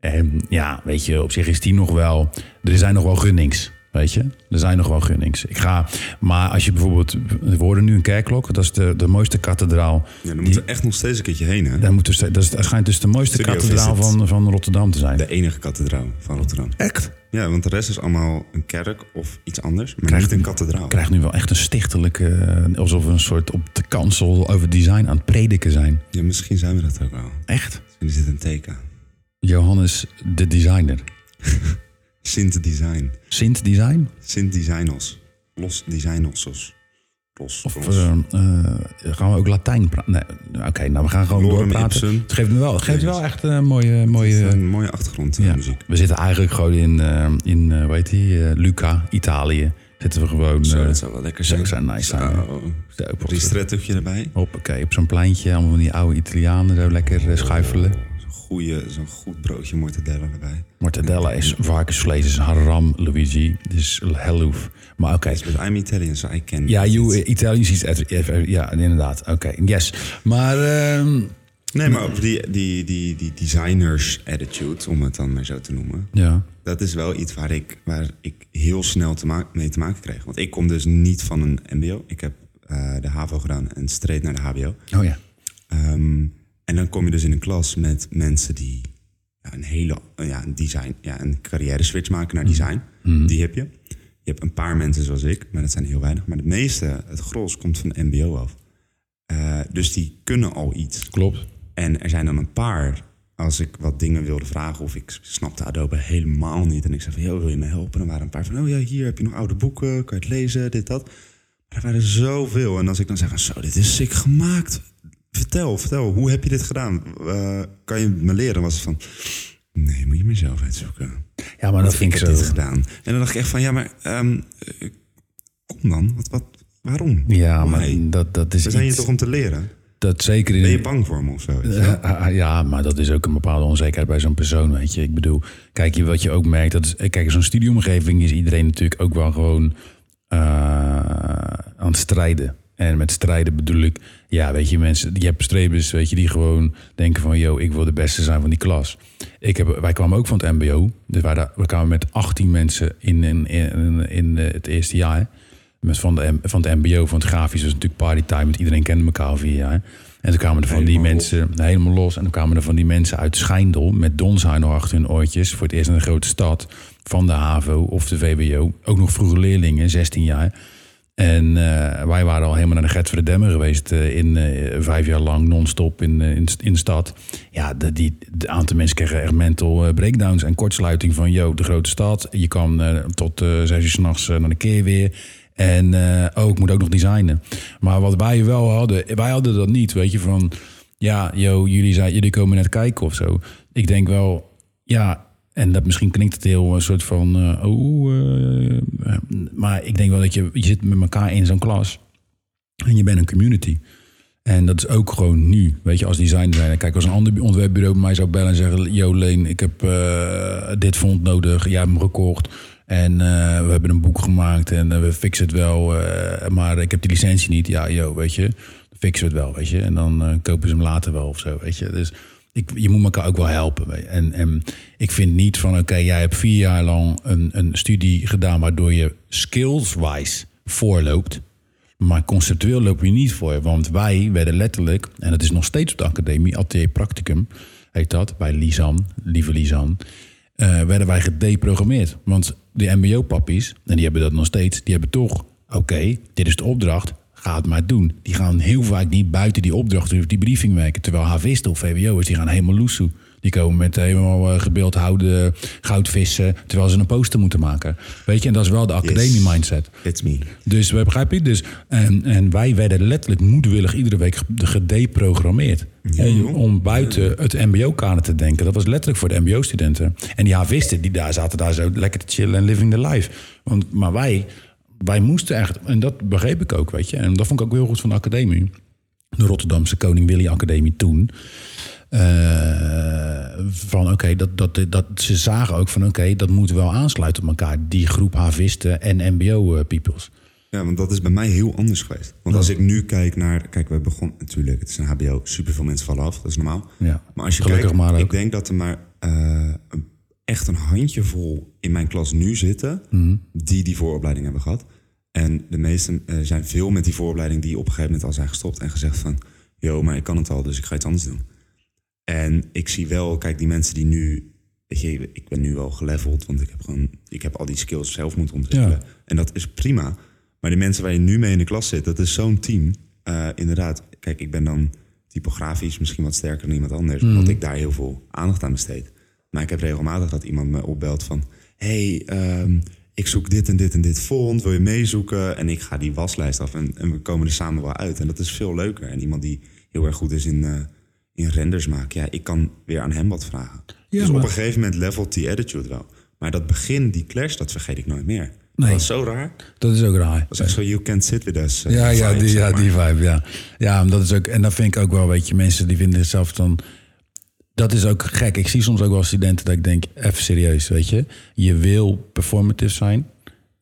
En ja, weet je, op zich is die nog wel... Er zijn nog wel gunnings, weet je. Er zijn nog wel gunnings. Ik ga... Maar als je bijvoorbeeld... We worden nu een kerkklok. Dat is de, de mooiste kathedraal. Ja, dan moeten we echt nog steeds een keertje heen, hè? Daar moet dus, dat, is, dat schijnt dus de mooiste Studio kathedraal Visit. van, van Rotterdam te zijn. De enige kathedraal van Rotterdam. Echt? Ja, want de rest is allemaal een kerk of iets anders, maar Krijgt niet een kathedraal. Ik krijg nu wel echt een stichtelijke... eh, Alsof we een soort op de kansel over design aan het prediken zijn. Ja, misschien zijn we dat ook wel. Echt? Misschien is dit een teken. Johannes de designer. Sint Design. Sint Design? Sint Designos. Los Designosos. Los. Of los. eh, eh, gaan we ook Latijn praten? Nee, oké, nou we gaan gewoon Lorem doorpraten. Het geeft me wel, het geeft wel echt een mooie... mooie een mooie achtergrondmuziek. ja. muziek. We zitten eigenlijk gewoon in, eh in eh, hoe heet die, eh, Luca, Italië. Zitten we gewoon... Zo, eh, dat zou wel lekker zijn. zou nice zijn, erbij. Hoppakee, op zo'n pleintje, allemaal van die oude Italianen zo lekker eh, schuifelen. Zo'n goeie- Zo'n goed broodje mortadella erbij. Mortadella is varkensvlees, is haram, Luigi. Dus helloef. Maar oké. But I'm Italian, so I can. Ja, you it. Italians is Ja, inderdaad. Oké, yes. Maar ehm, Nee, maar over die, die, die, die designers attitude, om het dan maar zo te noemen. ja. Dat is wel iets waar ik, waar ik heel snel te ma- mee te maken kreeg. Want ik kom dus niet van een mbo. Ik heb eh, de HAVO gedaan en streed naar de HBO. Oh ja. Ehm, en dan kom je dus in een klas met mensen die een hele ja, een design, ja, een carrière switch maken naar design. Die heb je. Je hebt een paar mensen zoals ik, maar dat zijn heel weinig. Maar de meeste, het gros, komt van de MBO af. Eh, dus die kunnen al iets. Klopt. En er zijn dan een paar, als ik wat dingen wilde vragen of ik snapte Adobe helemaal niet. En ik zei van, joh, wil je me helpen? Dan waren een paar van, oh ja, hier heb je nog oude boeken, kan je het lezen, dit, dat. Maar er waren zoveel. En als ik dan zeg van, zo, dit is sick gemaakt. Vertel, vertel, hoe heb je dit gedaan? Eh, kan je me leren? Was van, nee, moet je maar zelf uitzoeken. Ja, maar dat vind ik heb dit zo. gedaan. En dan dacht ik echt van, ja, maar ehm, eh, kom dan. Wat, wat, waarom? Ja, maar dat, dat is We zijn iets... toch om te leren? Dat zeker in... Ben je bang voor me of zo? je? Ja, ah, ja, maar dat is ook een bepaalde onzekerheid bij zo'n persoon, weet je. Ik bedoel, kijk, je- wat je ook merkt, dat is, kijk, in zo'n studieomgeving is iedereen natuurlijk ook wel gewoon eh, aan het strijden. En met strijden bedoel ik, ja, weet je, mensen, je hebt strebers, weet je, die gewoon denken van, yo, ik wil de beste zijn van die klas. Ik heb, wij kwamen ook van het MBO, dus wij, daar- we kwamen met 18 mensen in, in, in, in eh, het eerste jaar. Met van, de, van het MBO, van het grafisch, was natuurlijk partytime, want iedereen kende elkaar al vier jaar. En toen kwamen er van die mensen helemaal los. En toen kwamen er van die mensen uit Schijndel met nog achter hun oortjes. Voor het eerst in een grote stad van de HAVO of de VWO. Ook nog vroege leerlingen, 16 jaar. En eh, wij waren al helemaal naar de Gert geweest. eh, in eh, vijf jaar lang non-stop in, in, in de stad. Ja, de, die, de aantal mensen kregen echt mental breakdowns en kortsluiting van... yo, de grote stad. Je kan tot zes uur s'nachts naar de keer weer. En ik moet ook nog designen. Maar wat wij wel hadden, wij hadden dat niet, weet je, van... Ja, yo, jullie, zijn, jullie komen net kijken of zo. Ik denk wel, ja, en dat misschien klinkt het heel een soort van... eh, oh, eh, eh, maar ik denk wel dat je, je zit met elkaar in zo'n klas. En je bent een community. En dat is ook gewoon nu, weet je, als designer. Kijk, als een ander ontwerpbureau mij zou bellen en zeggen... Yo, Leen, ik heb eh, dit font nodig, jij hebt hem gekocht... En eh, we hebben een boek gemaakt en eh, we fixen het wel. eh, maar ik heb die licentie niet. Ja, yo, weet je. Fixen we het wel, weet je. En dan eh, kopen ze hem later wel of zo, weet je. Dus je moet elkaar ook wel helpen. En, ik vind niet van, oké, jij hebt vier jaar lang een, een studie gedaan... waardoor je skills-wise voorloopt. Maar conceptueel loop je niet voor. Want wij werden letterlijk, en dat is nog steeds op de academie... atelier practicum heet dat, bij Lisan, lieve Lisan... eh, werden wij gedeprogrammeerd. Want die mbo-pappies, en die hebben dat nog steeds, die hebben toch... Oké, dit is de opdracht, ga het maar doen. Die gaan heel vaak niet buiten die opdracht of die briefing werken. Terwijl havisten of VWO'ers, die gaan helemaal loesoe. Die komen met helemaal uh, gebeeldhouwde goudvissen... terwijl ze een poster moeten maken. Weet je, en dat is wel de academie mindset. It's me. Dus we begrijp je? Dus, en, en wij werden letterlijk moedwillig iedere week ge- gedeprogrammeerd. om, om buiten het mbo-kader te denken. Dat was letterlijk voor de mbo-studenten. En die havisten, die daar zaten daar zo lekker te chillen en living the life. Want, maar wij, wij moesten echt, en dat begreep ik ook, weet je. En dat vond ik ook heel goed van de academie. De Rotterdamse Koning Willy Academie toen. Eh, van oké, dat, dat, dat, ze zagen ook van oké, dat moet wel aansluiten op elkaar. Die groep havisten en mbo-peoples. Ja, want dat is bij mij heel anders geweest. Want als ik nu kijk naar... Kijk, we begonnen natuurlijk... Het is een hbo, superveel mensen vallen af. Dat is normaal. Ja, Maar als je gelukkig kijkt, maar ik denk dat er maar eh, een- echt een handjevol in mijn klas nu zitten... Mhm. die die vooropleiding hebben gehad. En de meesten eh, zijn veel met die vooropleiding... die op een gegeven moment al zijn gestopt en gezegd van... yo, maar ik kan het al, dus ik ga iets anders doen. En ik zie wel, kijk, die mensen die nu... Weet je, ik ben nu wel geleveld, want ik heb gewoon... Ik heb al die skills zelf moeten ontwikkelen. Ja. En dat is prima. Maar de mensen waar je nu mee in de klas zit, dat is zo'n team. Eh, inderdaad, kijk, ik ben dan typografisch misschien wat sterker dan iemand anders, Mhm. omdat ik daar heel veel aandacht aan besteed. Maar ik heb regelmatig dat iemand me opbelt van: hey, ehm, ik zoek dit en dit en dit font, wil je meezoeken? En ik ga die waslijst af en, en we komen er samen wel uit. En dat is veel leuker. En iemand die heel erg goed is in, eh, in renders maken, ja, ik kan weer aan hem wat vragen. Ja, dus op een gegeven moment levelt die attitude wel. Maar dat begin, die clash, dat vergeet ik nooit meer. Nee. Dat is zo raar. Dat is ook raar. Dat is echt zo, you can't sit with us. eh, Ja, ja, vibe, die, ja die vibe, ja. Ja, en dat is ook, en dat vind ik ook wel, weet je, mensen die vinden zelf dan... Dat is ook gek. Ik zie soms ook wel studenten dat ik denk, even serieus, weet je. Je wil performative zijn.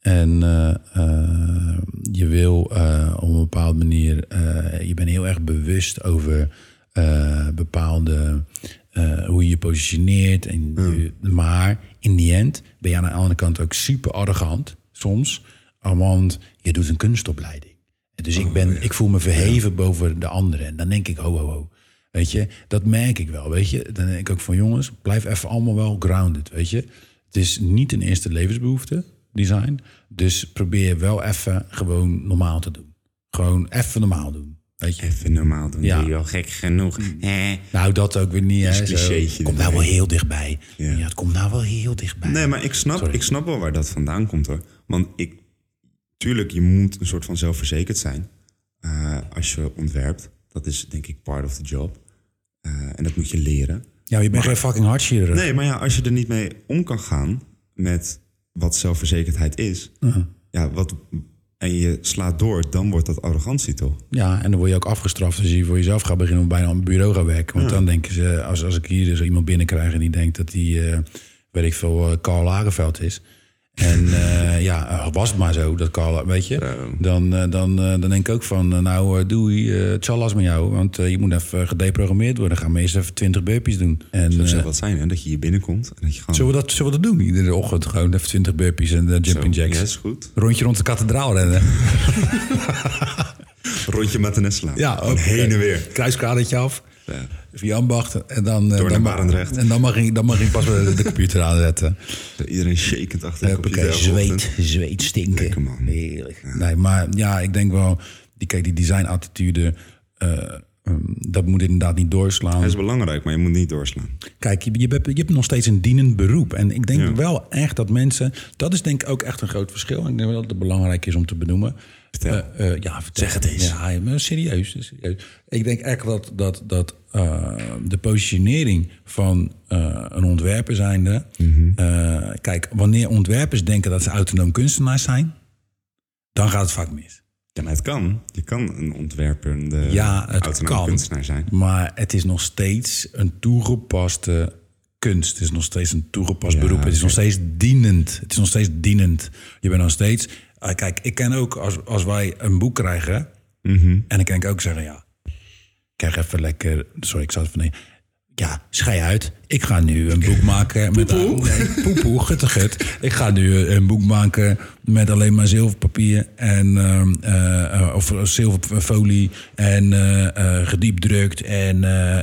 En eh, eh, je wil eh, op een bepaalde manier... je bent heel erg bewust over bepaalde... hoe je je positioneert. En maar in die end ben je aan de andere kant ook super arrogant soms. Want je doet een kunstopleiding. Dus ik, ben, ik voel me verheven boven de anderen. En dan denk ik, ho, ho, ho. Weet je, dat merk ik wel, weet je. Dan denk ik ook van, jongens, blijf even allemaal wel grounded, weet je. Het is niet een eerste levensbehoefte, design. Dus probeer wel even gewoon normaal te doen. Gewoon even normaal doen, weet je. Even normaal doen. Ja. Je al gek genoeg. Eh. Nou, dat ook weer niet, hè. clichétje Komt nou wel heel dichtbij. Ja. Ja. het komt nou wel heel dichtbij. Nee, maar ik snap, Sorry. ik snap wel waar dat vandaan komt hoor. Want ik, tuurlijk, je moet een soort van zelfverzekerd zijn eh, als je ontwerpt. Dat is denk ik part of the job. Eh, en dat moet je leren. Ja, je bent geen fucking hartchirurg. Nee, maar ja, als je er niet mee om kan gaan met wat zelfverzekerdheid is, ja, wat, en je slaat door, dan wordt dat arrogantie toch? Ja, en dan word je ook afgestraft als je voor jezelf gaat beginnen om bijna op een bureau gaan werken. Want dan denken ze, als, als ik hier dus iemand binnenkrijg en die denkt dat hij, eh, weet ik veel, eh, Karl Lagerfeld is. En eh, ja, eh, was het maar zo, dat Karl, weet je. Dan, eh, dan, dan denk ik ook van, nou doei, uh, tjallas met jou. Want je moet even gedeprogrammeerd worden. Ga maar eens even 20 burpees doen. En, Zou wat zijn, hè? Dat je hier binnenkomt en dat je gewoon... zullen, we dat, zullen we dat doen? Iedere ochtend gewoon even 20 burpees en jumping Zo, jacks. Ja, is goed. Rondje rond de kathedraal rennen. Rondje met de nest slaan. Ja, ook, heen en weer. Kruiskadertje af. Ja. Via ambacht. En dan, eh, Door dan, Barendrecht. En dan mag, ik, dan mag ik pas de computer aanzetten. Iedereen shakend achter de computer. zweet, zweet stinken. Lekker, man. Heerlijk. Nee, maar ja, ik denk wel, die, kijk, die designattitude, eh, ehm, dat moet inderdaad niet doorslaan. Hij is belangrijk, maar je moet niet doorslaan. Kijk, je, je, hebt, je hebt nog steeds een dienend beroep. En ik denk Ja. wel echt dat mensen... Dat is denk ik ook echt een groot verschil. En ik denk wel dat het belangrijk is om te benoemen. Vertel. Eh, eh, ja, vertel. Zeg het eens. Ja, maar serieus, serieus. Ik denk echt dat, dat, dat eh, de positionering van een ontwerper zijnde... Eh, kijk, wanneer ontwerpers denken dat ze autonoom kunstenaars zijn... dan gaat het vaak mis. Ja, maar het kan. Je kan een ontwerpende Ja, het autonoom kan. kunstenaar zijn. Maar het is nog steeds een toegepaste kunst. Het is nog steeds een toegepast Ja, beroep. Het is nog steeds dienend. Het is nog steeds dienend. Je bent nog steeds... eh, kijk, ik ken ook als, als wij een boek krijgen... Mhm. en dan kan ik ook zeggen, ja... Ik krijg even lekker... Sorry, ik zat even... Nee, Ja, schei uit. Ik ga nu een boek maken met... Poepoe? Nee, poepoe. Ik ga nu een boek maken met alleen maar zilverpapier en... ehm, eh, eh, of zilverfolie en eh, gediepdrukt. En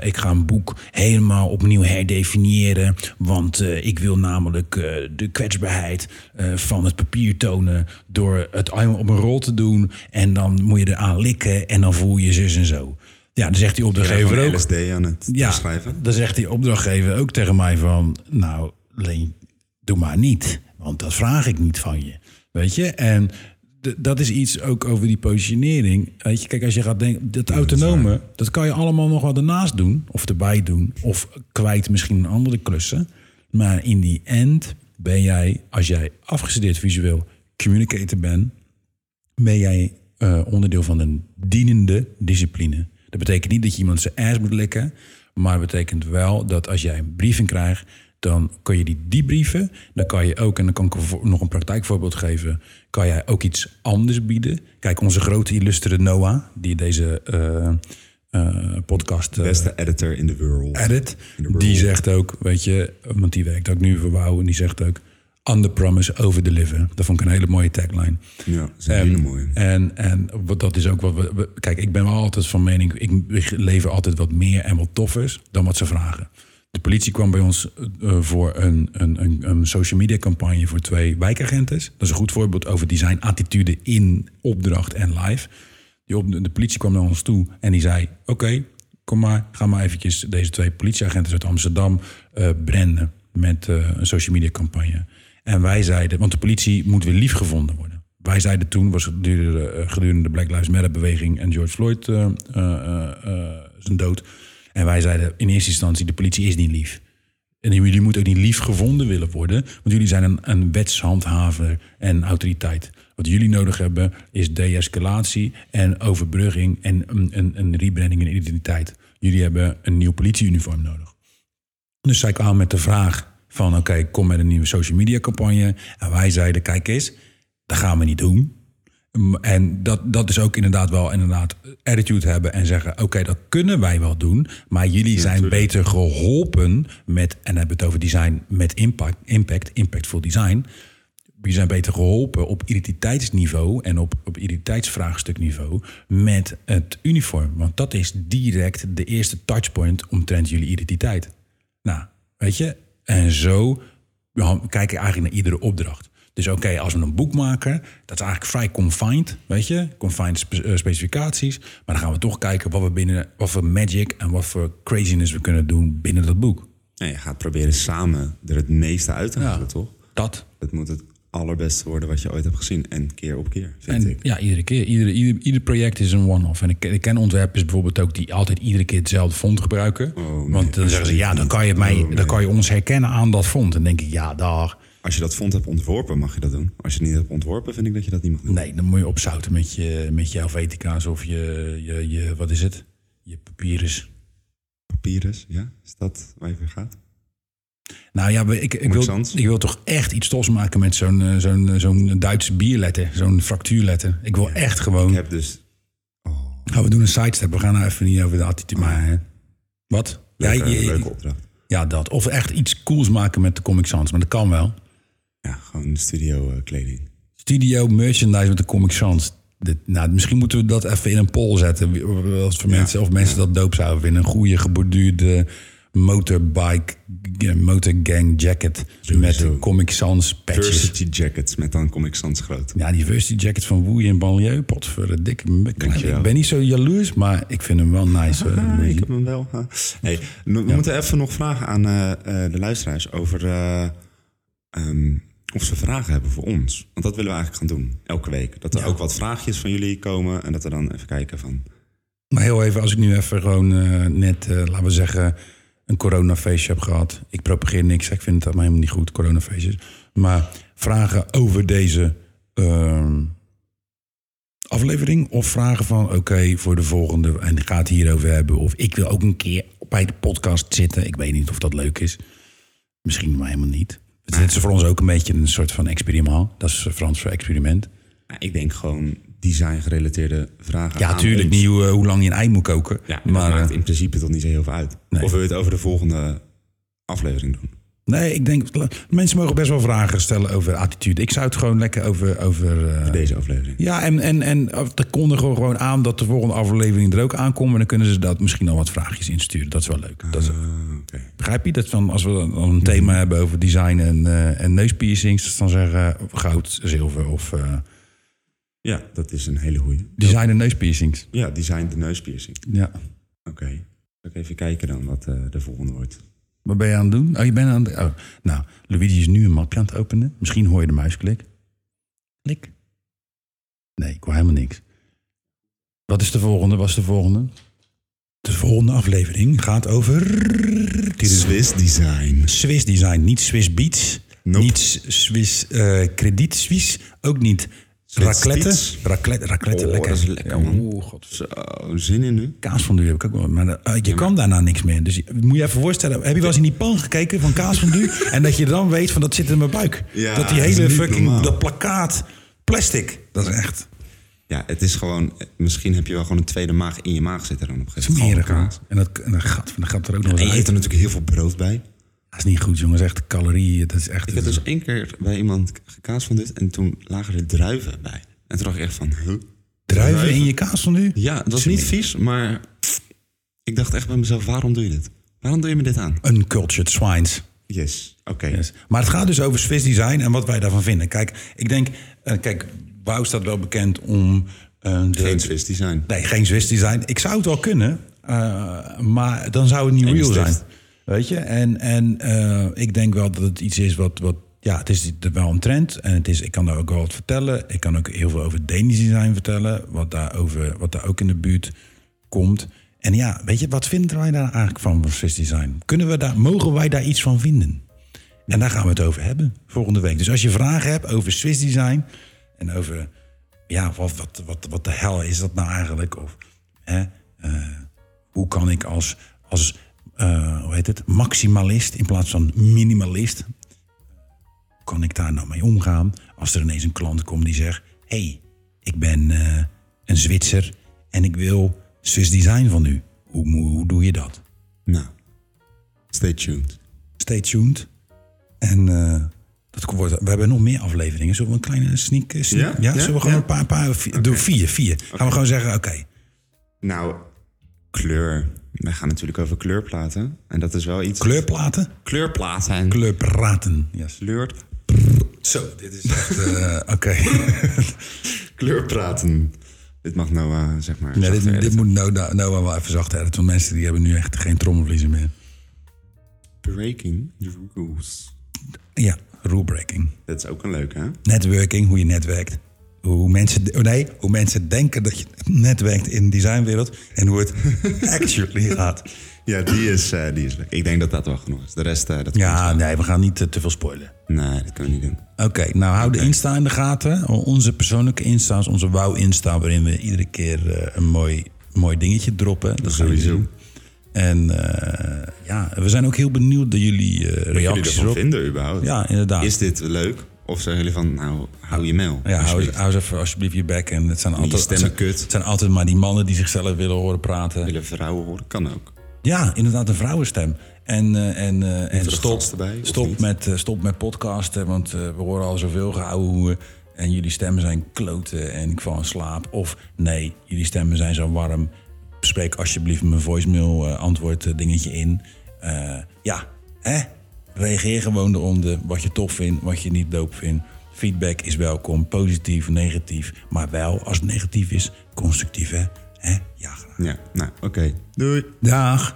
ik ga een boek helemaal opnieuw herdefiniëren. Want ik wil namelijk de kwetsbaarheid van het papier tonen... door het op een rol te doen. En dan moet je eraan likken en dan voel je zus en zo. Ja, dan zegt die opdrachtgever ook... LSD aan het Ja, beschrijven. dan zegt die opdrachtgever ook tegen mij van... nou, Leen, doe maar niet. Want dat vraag ik niet van je. Weet je? En dat is iets ook over die positionering. Weet je, kijk, als je gaat denken... dat autonome, dat kan je allemaal nog wel ernaast doen. Of erbij doen. Of kwijt misschien een andere klussen. Maar in die end ben jij, als jij afgestudeerd visueel communicator bent... ben jij eh, onderdeel van een dienende discipline. Dat betekent niet dat je iemand zijn ass moet likken. Maar het betekent wel dat als jij een briefing krijgt... dan kan je die debriefen. Dan kan je ook, en dan kan ik nog een praktijkvoorbeeld geven... kan jij ook iets anders bieden. Kijk, onze grote illustere Noah... die deze eh, eh, podcast... eh, Beste editor in the world. edit. In the world. Die zegt ook, weet je, want die werkt ook nu voor Wouw. En die zegt ook, under promise, over deliver. Dat vond ik een hele mooie tagline. Ja, dat is een hele mooie. En, en wat, dat is ook wat we, we- Kijk, ik ben wel altijd van mening, ik, ik lever altijd wat meer en wat toffers dan wat ze vragen. De politie kwam bij ons eh, voor een, een, een, een social media campagne voor twee wijkagenten. Dat is een goed voorbeeld over design attitude in opdracht en live. Die op, de politie kwam naar ons toe en die zei: Oké, kom maar, ga maar eventjes deze twee politieagenten uit Amsterdam eh branden met eh, een social media campagne. En wij zeiden, want de politie moet weer lief gevonden worden. Wij zeiden toen, was gedurende, eh, gedurende de Black Lives Matter beweging en George Floyd eh, eh, zijn dood. En wij zeiden in eerste instantie, de politie is niet lief. En jullie moeten ook niet lief gevonden willen worden. Want jullie zijn een, een wetshandhaver en autoriteit. Wat jullie nodig hebben is de-escalatie en overbrugging en een, een, een rebranding en identiteit. Jullie hebben een nieuw politieuniform nodig. Dus zij kwamen met de vraag van oké, kom met een nieuwe social media campagne. En wij zeiden, kijk eens, dat gaan we niet doen. En dat, dat is ook inderdaad wel inderdaad attitude hebben en zeggen... oké, dat kunnen wij wel doen, maar jullie zijn beter geholpen met... en hebben we het over design met impact, impact impactful design... jullie zijn beter geholpen op identiteitsniveau... en op, op identiteitsvraagstukniveau met het uniform. Want dat is direct de eerste touchpoint omtrent jullie identiteit. Nou, weet je, en zo ja, kijken eigenlijk naar iedere opdracht. Dus oké, als we een boek maken, dat is eigenlijk vrij confined, weet je, confined spe- eh, specificaties. Maar dan gaan we toch kijken wat we binnen, wat voor magic en wat voor craziness we kunnen doen binnen dat boek. Ja, je gaat proberen samen er het meeste uit te halen, toch? Dat. Het moet het allerbeste worden wat je ooit hebt gezien. En keer op keer, vind En ik. ja, iedere keer. Ieder, ieder, ieder project is een one-off. En ik, ik ken ontwerpers bijvoorbeeld ook die altijd iedere keer hetzelfde font gebruiken. Oh, nee, Want dan zeggen ze, ja, dan kan, je mij, Oh, nee. dan kan je ons herkennen aan dat font. En denk ik, ja, daar. Als je dat vond hebt ontworpen, mag je dat doen. Als je het niet hebt ontworpen, vind ik dat je dat niet mag doen. Nee, dan moet je opzouten met je, met je Helvetica's of je, je, je, wat is het? Je papyrus. Papyrus, ja? Is dat waar je voor gaat? Nou ja, ik, ik, wil, ik wil toch echt iets tofs maken met zo'n eh, zo'n eh, zo'n Duitse bierletter. Zo'n fractuurletter. Ik wil echt gewoon... Ik heb dus... Nou, we doen een sidestep. We gaan nou even niet over de attitude. Maar, hè. wat? Leuke, ja, je- leuke opdracht. ja, dat. Of echt iets cools maken met de Comic Sans. Maar dat kan wel. Ja, gewoon studio eh, kleding. Studio merchandise met de Comic Sans. Dit, nou, misschien moeten we dat even in een poll zetten. Als voor mensen, of mensen dat doop zouden vinden. Een goede geborduurde motorbike, motorgang jacket. Sowieso. Met Comic Sans patches. Varsity jackets met dan Comic Sans groot. Ja, die Varsity jacket van Woei en Banlieue. Pot voor de dikke. Ik ben niet zo jaloers, maar ik vind hem wel nice. ik heb hem wel. Hey, we moeten even nog vragen aan eh, eh, de luisteraars over eh, ehm, of ze vragen hebben voor ons. Want dat willen we eigenlijk gaan doen, elke week. Dat er Ja. ook wat vraagjes van jullie komen en dat we dan even kijken van... Maar heel even, als ik nu even gewoon net, laten we zeggen, een coronafeestje heb gehad. Ik propageer niks, ik vind het helemaal niet goed, coronafeestjes. Maar vragen over deze ehm, aflevering of vragen van, oké, voor de volgende en ga het hierover hebben. Of ik wil ook een keer bij de podcast zitten. Ik weet niet of dat leuk is. Misschien maar helemaal niet. Het is voor ons ook een beetje een soort van experiment. Dat is Frans voor experiment. Ik denk gewoon design-gerelateerde vragen Ja, aan tuurlijk ons. niet hoe, hoe lang je een ei moet koken. Ja, maar maakt eh, in principe toch niet zo heel veel uit. Nee. Of wil je het over de volgende aflevering doen? nee, ik denk, mensen mogen best wel vragen stellen over attitude. Ik zou het gewoon lekker over... over eh, Deze aflevering. ja, en, en, en dan kondigen we gewoon aan dat de volgende aflevering er ook aankomt. En dan kunnen ze dat misschien al wat vraagjes insturen. Dat is wel leuk. Dat is, Ah, begrijp je? Dat van, als we dan een thema hebben over design en, eh en neuspiercings... dan zeggen we goud, zilver of Ja, dat is een hele goeie. design en neuspiercings. Ja, design de neuspiercing. Ja. Oké. Zal ik even kijken dan wat eh, de volgende wordt. Wat ben je aan het doen? Oh, je bent aan het... Oh. Nou, Luigi is nu een mapje aan het openen. Misschien hoor je de muisklik. Klik. Nee, ik hoor helemaal niks. Wat is de volgende? Wat is de volgende? De volgende aflevering gaat over... Swiss design. Swiss design. Niet Swiss Beats. Nope. Niet Swiss eh krediet Swiss. Ook niet raclette. Beats. Raclette, raclette Oh, lekker. dat is lekker, Ja. Oeh, god. Zo, zin in nu? Kaasfondue heb ik ook wel. Maar eh, je kan daarna niks meer. Dus moet je even voorstellen. Heb je wel eens in die pan gekeken van kaasfondue? en dat je dan weet van dat zit in mijn buik. Ja, dat die hele fucking normaal. dat plakkaat plastic. Dat is echt Ja, het is gewoon... Misschien heb je wel gewoon een tweede maag in je maag zitten dan op een gegeven kaas. En dat, en dat, gaat, dat gaat er ook nog En je eet er natuurlijk heel veel brood bij. Dat is niet goed, jongens. Echt calorieën. Dat is echt... Ik heb dus één keer bij iemand gekaas van dit en toen lagen er druiven bij. En toen dacht ik echt van, huh? druiven in je kaasfondue? Ja, het was niet vies, maar ik dacht echt bij mezelf, waarom doe je dit? Waarom doe je me dit aan? Uncultured swines. Yes, oké. Yes. Maar het gaat dus over Swiss design en wat wij daarvan vinden. Kijk, ik denk... eh, kijk, Wouw staat wel bekend om... eh, de, Geen Swiss design. Nee, geen Swiss design. Ik zou het wel kunnen, eh, maar dan zou het niet Enge real zijn. Weet je? En, en eh, ik denk wel dat het iets is wat, wat... Ja, het is wel een trend. En het is, ik kan daar ook wel wat vertellen. Ik kan ook heel veel over Danish design vertellen. Wat daar, over, wat daar ook in de buurt komt. En ja, weet je, wat vinden wij daar eigenlijk van, Swiss design? Kunnen we daar, mogen wij daar iets van vinden? En daar gaan we het over hebben volgende week. Dus als je vragen hebt over Swiss design en over ja, wat, wat, wat, wat de hel is dat nou eigenlijk? Of hè, eh, hoe kan ik als, als eh, hoe heet het, maximalist in plaats van minimalist, kan ik daar nou mee omgaan als er ineens een klant komt die zegt: hey, ik ben eh, een Zwitser en ik wil Swiss design van u. Hoe, hoe, hoe doe je dat? Nou, stay tuned. Stay tuned. En eh, dat wordt, we hebben nog meer afleveringen. Zullen we een kleine sneak... sneak Ja? ja? Ja? Zullen we gewoon Ja? een paar... paar vier, Doe vier, vier. Gaan we gewoon zeggen, oké. Nou, kleur. Wij gaan natuurlijk over kleurplaten. En dat is wel iets... Kleurplaten? Kleurplaten. Kleurpraten. Yes. Kleur... Zo, dit is echt... eh, oké. Kleurpraten. Dit mag Noah, zeg maar... nee, dit, dit moet nou, nou, nou wel even zacht editen. Want mensen die hebben nu echt geen trommelvliezen meer. Breaking the rules. Ja, rule breaking. Dat is ook een leuke, hè? Networking, hoe je netwerkt. Hoe mensen, nee, hoe mensen denken dat je netwerkt in de designwereld. En hoe het actually gaat. Ja, die is, eh, die is leuk. Ik denk dat dat wel genoeg is. De rest, eh, dat Ja, nee, we gaan niet eh, te veel spoilen. Nee, dat kunnen we niet doen. Oké, nou hou de Insta in de gaten. Onze persoonlijke Insta's, onze wauw Insta... waarin we iedere keer een mooi, mooi dingetje droppen. Dat we Sowieso. doen. En ja, we zijn ook heel benieuwd naar jullie Wat jullie reacties ervan vinden überhaupt. Ja, inderdaad. Is dit leuk? Of zeggen jullie van, nou, hou je mail. ja, hou, hou even alsjeblieft je bek. En het zijn altijd, stemmen het zijn, kut. het zijn altijd maar die mannen die zichzelf willen horen praten. Willen vrouwen horen? Kan ook. Ja, inderdaad, een vrouwenstem. En, eh, en, eh, en stop, gasten bij, of stop, met, eh, stop met podcasten, want we horen al zoveel gehouden. En jullie stemmen zijn kloten en ik val in slaap. Of nee, jullie stemmen zijn zo warm. Spreek alsjeblieft mijn voicemail antwoord dingetje in. Ja, hè? Reageer gewoon eronder wat je tof vindt, wat je niet doop vindt. Feedback is welkom, positief, negatief. Maar wel, als het negatief is, constructief hè. hè? Ja, graag. Ja, nou, oké. Doei. Dag.